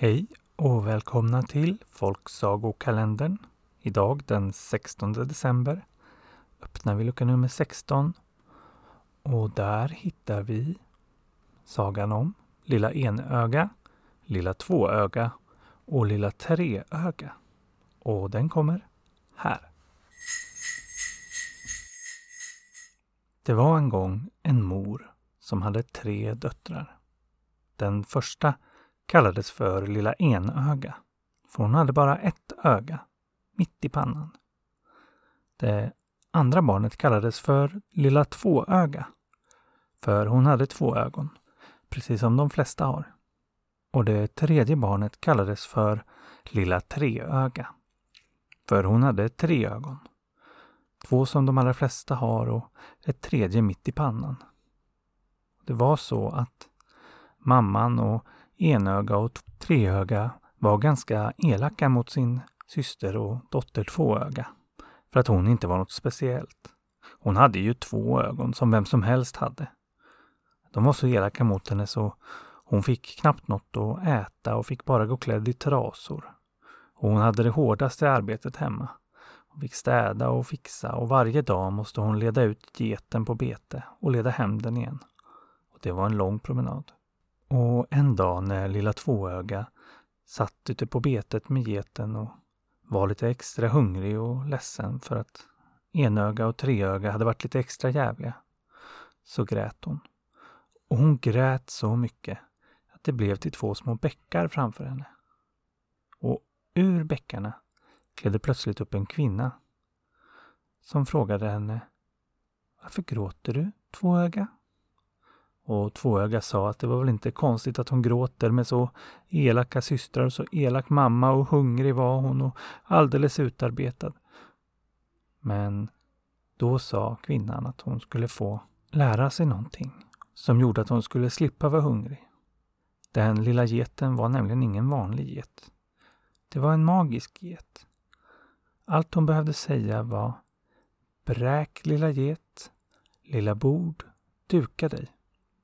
Hej och välkomna till Folksagokalendern. Idag den 16 december öppnar vi lucka nummer 16 och där hittar vi sagan om Lilla Enöga, Lilla Tvåöga och Lilla Treöga. Och den kommer här. Det var en gång en mor som hade tre döttrar. Den första kallades för Lilla Enöga, för hon hade bara ett öga, mitt i pannan. Det andra barnet kallades för Lilla Tvåöga, för hon hade två ögon, precis som de flesta har. Och det tredje barnet kallades för Lilla Treöga, för hon hade tre ögon. Två som de allra flesta har och ett tredje mitt i pannan. Det var så att mamman och enöga och treöga var ganska elaka mot sin syster och dotter tvåöga. För att hon inte var något speciellt. Hon hade ju två ögon som vem som helst hade. De var så elaka mot henne så hon fick knappt något att äta och fick bara gå klädd i trasor. Och hon hade det hårdaste arbetet hemma. Hon fick städa och fixa och varje dag måste hon leda ut geten på bete och leda hem den igen. Och det var en lång promenad. Och en dag när lilla tvåöga satt ute på betet med geten och var lite extra hungrig och ledsen för att enöga och treöga hade varit lite extra jävliga, så grät hon. Och hon grät så mycket att det blev till två små bäckar framför henne. Och ur bäckarna klev det plötsligt upp en kvinna som frågade henne Varför gråter du, tvåöga? Och Tvåöga sa att det var väl inte konstigt att hon gråter med så elaka systrar och så elak mamma och hungrig var hon och alldeles utarbetad. Men då sa kvinnan att hon skulle få lära sig någonting som gjorde att hon skulle slippa vara hungrig. Den lilla geten var nämligen ingen vanlig get. Det var en magisk get. Allt hon behövde säga var Bräk lilla get, lilla bord, duka dig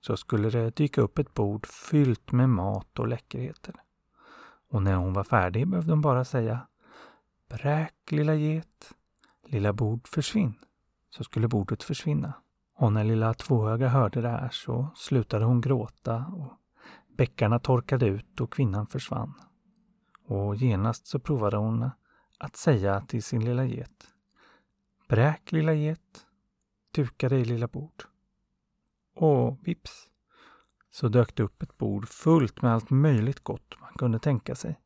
så skulle det dyka upp ett bord fyllt med mat och läckerheter. Och när hon var färdig behövde hon bara säga Bräk lilla get, lilla bord försvinn, så skulle bordet försvinna. Och när lilla tvåöga hörde det här så slutade hon gråta och bäckarna torkade ut och kvinnan försvann. Och genast så provade hon att säga till sin lilla get Bräk lilla get, duka dig lilla bord. Och vips så dök det upp ett bord fullt med allt möjligt gott man kunde tänka sig.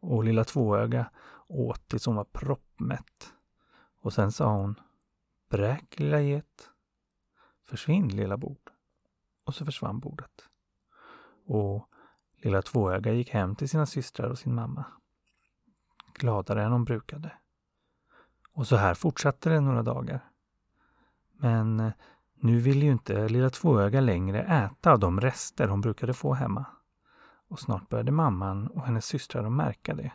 Och lilla tvåöga åt tills hon var proppmätt. Och sen sa hon Bräk lilla get. Försvinn lilla bord. Och så försvann bordet. Och lilla tvåöga gick hem till sina systrar och sin mamma. Gladare än hon brukade. Och så här fortsatte det några dagar. Men eh, nu ville ju inte lilla tvåöga längre äta av de rester hon brukade få hemma. Och snart började mamman och hennes systrar att märka det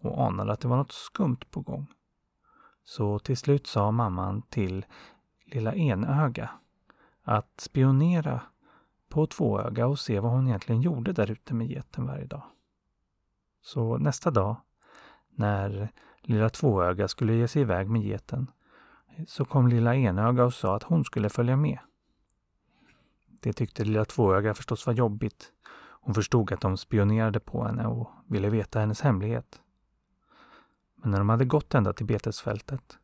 och anade att det var något skumt på gång. Så till slut sa mamman till lilla enöga att spionera på tvåöga och se vad hon egentligen gjorde där ute med geten varje dag. Så nästa dag, när lilla tvåöga skulle ge sig iväg med geten, så kom lilla enöga och sa att hon skulle följa med. Det tyckte lilla tvåöga förstås var jobbigt. Hon förstod att de spionerade på henne och ville veta hennes hemlighet. Men när de hade gått ända till betesfältet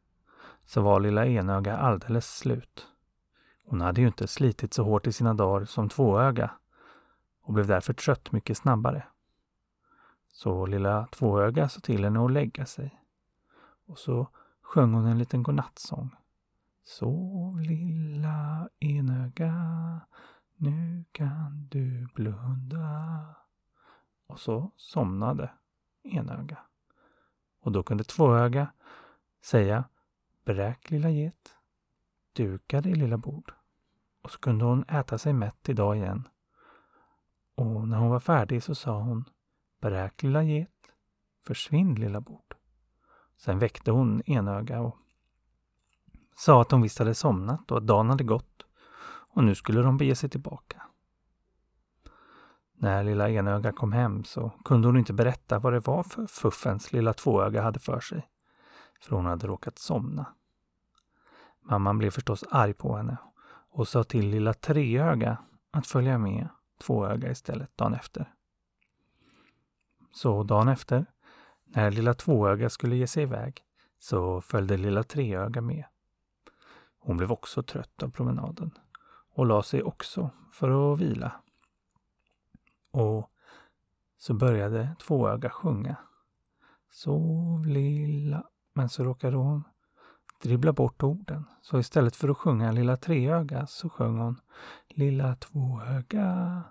så var lilla enöga alldeles slut. Hon hade ju inte slitit så hårt i sina dagar som tvåöga och blev därför trött mycket snabbare. Så lilla tvåöga sa till henne att lägga sig. Och så sjöng hon en liten godnattsång. Sov lilla enöga, nu kan du blunda. Och så somnade enöga. Och då kunde tvåöga säga Bräk lilla get, duka dig lilla bord. Och så kunde hon äta sig mätt idag igen. Och när hon var färdig så sa hon Bräk lilla get, försvinn lilla bord. Sen väckte hon enöga och sa att hon visst hade somnat och att dagen hade gått och nu skulle de bege sig tillbaka. När lilla enöga kom hem så kunde hon inte berätta vad det var för fuffens lilla tvåöga hade för sig. För hon hade råkat somna. Mamman blev förstås arg på henne och sa till lilla treöga att följa med tvåöga istället dagen efter. Så dagen efter, när lilla tvåöga skulle ge sig iväg, så följde lilla treöga med. Hon blev också trött av promenaden och la sig också för att vila. Och så började tvåöga sjunga. Sov lilla... Men så råkade hon dribbla bort orden. Så istället för att sjunga Lilla treöga så sjöng hon Lilla tvåöga,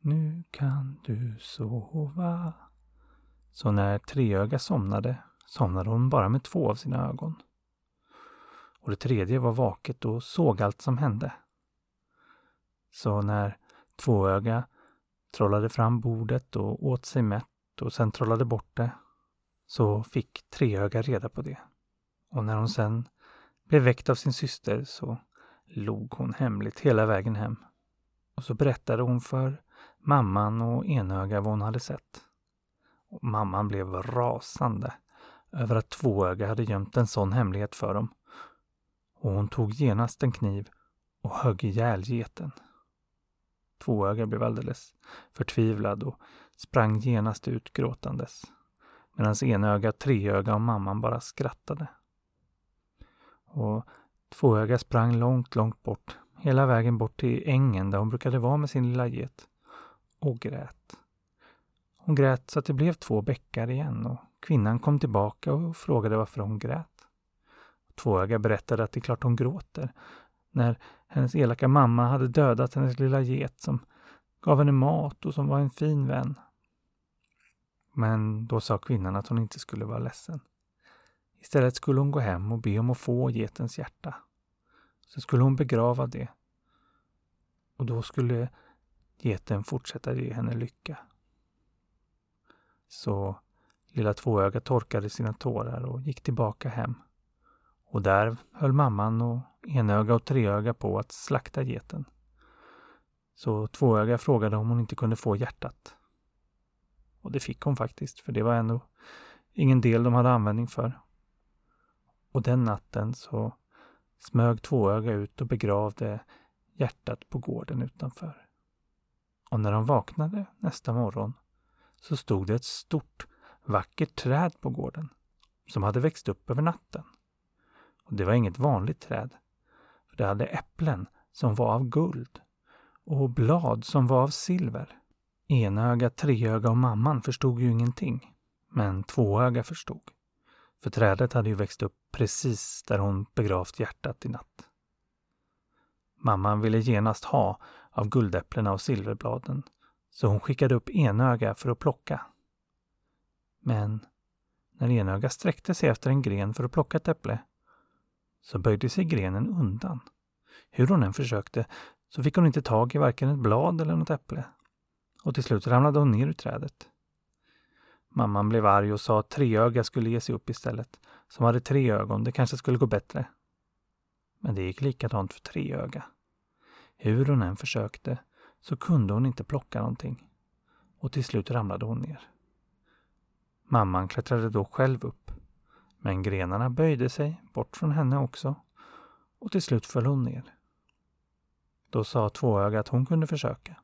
nu kan du sova. Så när treöga somnade, somnade hon bara med två av sina ögon. Och det tredje var vaket och såg allt som hände. Så när tvåöga trollade fram bordet och åt sig mätt och sen trollade bort det, så fick treöga reda på det. Och när hon sen blev väckt av sin syster så log hon hemligt hela vägen hem. Och så berättade hon för mamman och enöga vad hon hade sett. Och mamman blev rasande över att tvåöga hade gömt en sån hemlighet för dem. Och hon tog genast en kniv och högg ihjäl geten. Tvåöga blev alldeles förtvivlad och sprang genast ut gråtandes. Medan enöga, treöga och mamman bara skrattade. Och Tvåöga sprang långt, långt bort, hela vägen bort till ängen där hon brukade vara med sin lilla get. Och grät. Hon grät så att det blev två bäckar igen och kvinnan kom tillbaka och frågade varför hon grät. Tvåöga berättade att det är klart hon gråter när hennes elaka mamma hade dödat hennes lilla get som gav henne mat och som var en fin vän. Men då sa kvinnan att hon inte skulle vara ledsen. Istället skulle hon gå hem och be om att få getens hjärta. Sen skulle hon begrava det. Och då skulle geten fortsätta ge henne lycka. Så lilla tvåöga torkade sina tårar och gick tillbaka hem. Och där höll mamman och enöga och treöga på att slakta geten. Så tvåöga frågade om hon inte kunde få hjärtat. Och det fick hon faktiskt, för det var ändå ingen del de hade användning för. Och den natten så smög tvåöga ut och begravde hjärtat på gården utanför. Och när de vaknade nästa morgon så stod det ett stort, vackert träd på gården som hade växt upp över natten. Och det var inget vanligt träd. För det hade äpplen som var av guld och blad som var av silver. Enöga, treöga och mamman förstod ju ingenting. Men tvåöga förstod. För trädet hade ju växt upp precis där hon begravt hjärtat i natt. Mamman ville genast ha av guldäpplena och silverbladen, så hon skickade upp enöga för att plocka. Men när enöga sträckte sig efter en gren för att plocka ett äpple, så böjde sig grenen undan. Hur hon än försökte så fick hon inte tag i varken ett blad eller något äpple. Och till slut ramlade hon ner ur trädet. Mamman blev arg och sa att Treöga skulle ge sig upp istället, som hade tre ögon. Det kanske skulle gå bättre. Men det gick likadant för Treöga. Hur hon än försökte så kunde hon inte plocka någonting. Och till slut ramlade hon ner. Mamman klättrade då själv upp. Men grenarna böjde sig bort från henne också. Och till slut föll hon ner. Då sa Tvåöga att hon kunde försöka.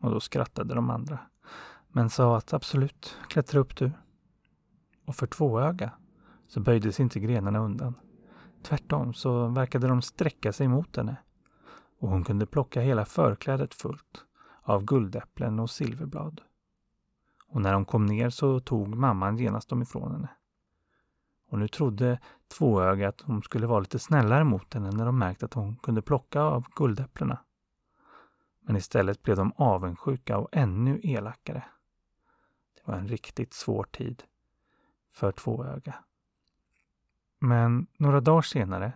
Och då skrattade de andra men sa att absolut, klättra upp du. Och för tvåöga så böjdes inte grenarna undan. Tvärtom så verkade de sträcka sig mot henne och hon kunde plocka hela förklädet fullt av guldäpplen och silverblad. Och när hon kom ner så tog mamman genast dem ifrån henne. Och nu trodde tvåöga att hon skulle vara lite snällare mot henne när de märkte att hon kunde plocka av guldäpplena. Men istället blev de avundsjuka och ännu elakare. Det var en riktigt svår tid för Tvåöga. Men några dagar senare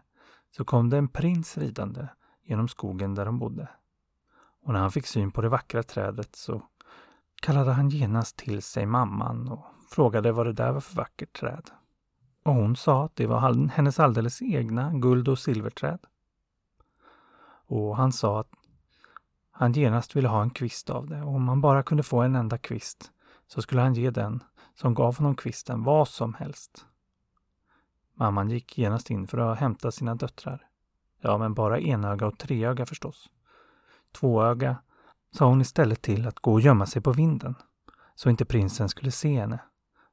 så kom det en prins ridande genom skogen där de bodde. Och när han fick syn på det vackra trädet så kallade han genast till sig mamman och frågade vad det där var för vackert träd. Och hon sa att det var hennes alldeles egna guld och silverträd. Och han sa att han genast ville ha en kvist av det och om han bara kunde få en enda kvist så skulle han ge den som gav honom kvisten vad som helst. Mamman gick genast in för att hämta sina döttrar. Ja, men bara enöga och treöga förstås. Tvåöga sa hon istället till att gå och gömma sig på vinden, så inte prinsen skulle se henne.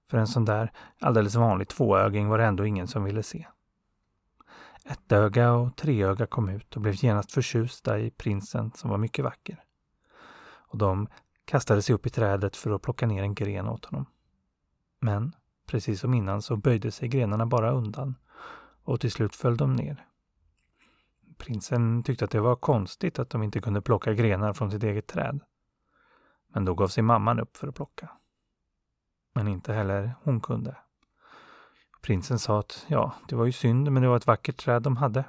För en sån där alldeles vanlig tvåöging var det ändå ingen som ville se. Ettöga och treöga kom ut och blev genast förtjusta i prinsen som var mycket vacker. Och de kastade sig upp i trädet för att plocka ner en gren åt honom. Men precis som innan så böjde sig grenarna bara undan och till slut föll de ner. Prinsen tyckte att det var konstigt att de inte kunde plocka grenar från sitt eget träd. Men då gav sig mamman upp för att plocka. Men inte heller hon kunde. Prinsen sa att ja, det var ju synd, men det var ett vackert träd de hade.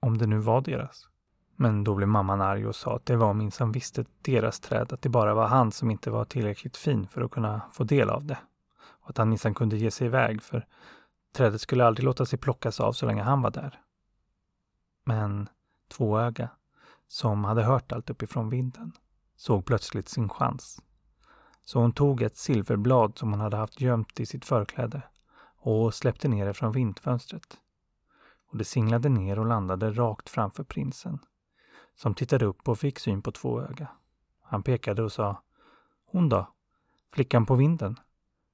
Om det nu var deras. Men då blev mamman arg och sa att det var minsann visst ett deras träd, att det bara var han som inte var tillräckligt fin för att kunna få del av det. Och att han minsann kunde ge sig iväg, för trädet skulle aldrig låta sig plockas av så länge han var där. Men Tvåöga, som hade hört allt uppifrån vinden, såg plötsligt sin chans. Så hon tog ett silverblad som hon hade haft gömt i sitt förkläde och släppte ner det från vindfönstret. Och det singlade ner och landade rakt framför prinsen, som tittade upp och fick syn på Tvåöga. Han pekade och sa Hon då? Flickan på vinden?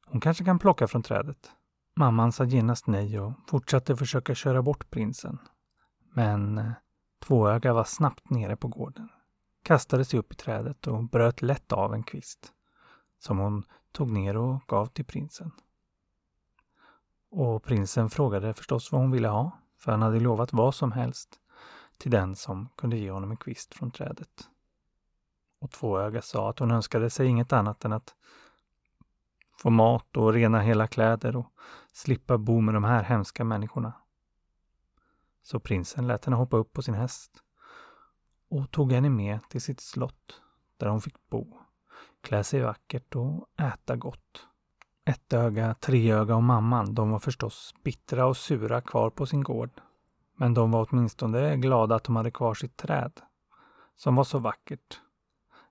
Hon kanske kan plocka från trädet? Mamman sa genast nej och fortsatte försöka köra bort prinsen. Men eh, Tvåöga var snabbt nere på gården, kastade sig upp i trädet och bröt lätt av en kvist, som hon tog ner och gav till prinsen. Och prinsen frågade förstås vad hon ville ha, för han hade lovat vad som helst till den som kunde ge honom en kvist från trädet. Och Tvåöga sa att hon önskade sig inget annat än att få mat och rena hela kläder och slippa bo med de här hemska människorna. Så prinsen lät henne hoppa upp på sin häst och tog henne med till sitt slott där hon fick bo, klä sig vackert och äta gott. Ettöga, Treöga och mamman, de var förstås bittra och sura kvar på sin gård. Men de var åtminstone glada att de hade kvar sitt träd, som var så vackert.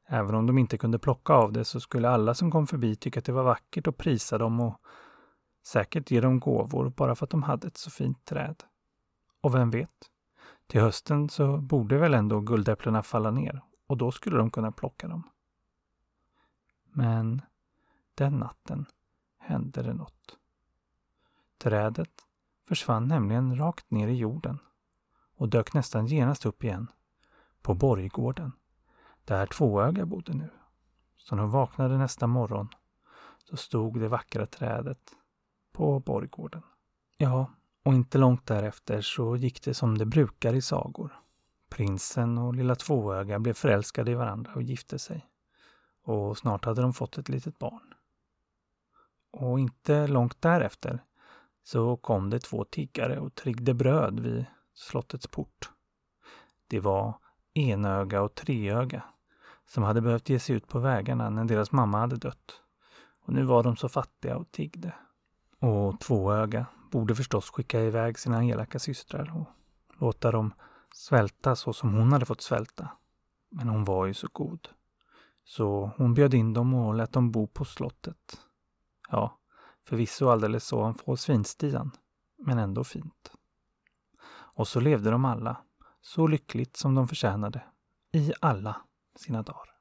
Även om de inte kunde plocka av det så skulle alla som kom förbi tycka att det var vackert och prisa dem och säkert ge dem gåvor bara för att de hade ett så fint träd. Och vem vet? Till hösten så borde väl ändå guldäpplena falla ner och då skulle de kunna plocka dem. Men den natten hände det något. Trädet försvann nämligen rakt ner i jorden och dök nästan genast upp igen på borggården där Tvåöga bodde nu. Så när hon vaknade nästa morgon så stod det vackra trädet på borggården. Ja, och inte långt därefter så gick det som det brukar i sagor. Prinsen och lilla Tvåöga blev förälskade i varandra och gifte sig. Och snart hade de fått ett litet barn. Och inte långt därefter så kom det två tiggare och triggde bröd vid slottets port. Det var Enöga och Treöga som hade behövt ge sig ut på vägarna när deras mamma hade dött. Och nu var de så fattiga och tiggde. Och Tvåöga borde förstås skicka iväg sina elaka systrar och låta dem svälta så som hon hade fått svälta. Men hon var ju så god. Så hon bjöd in dem och lät dem bo på slottet. Ja, förvisso alldeles så han får svinstian, men ändå fint. Och så levde de alla, så lyckligt som de förtjänade, i alla sina dagar.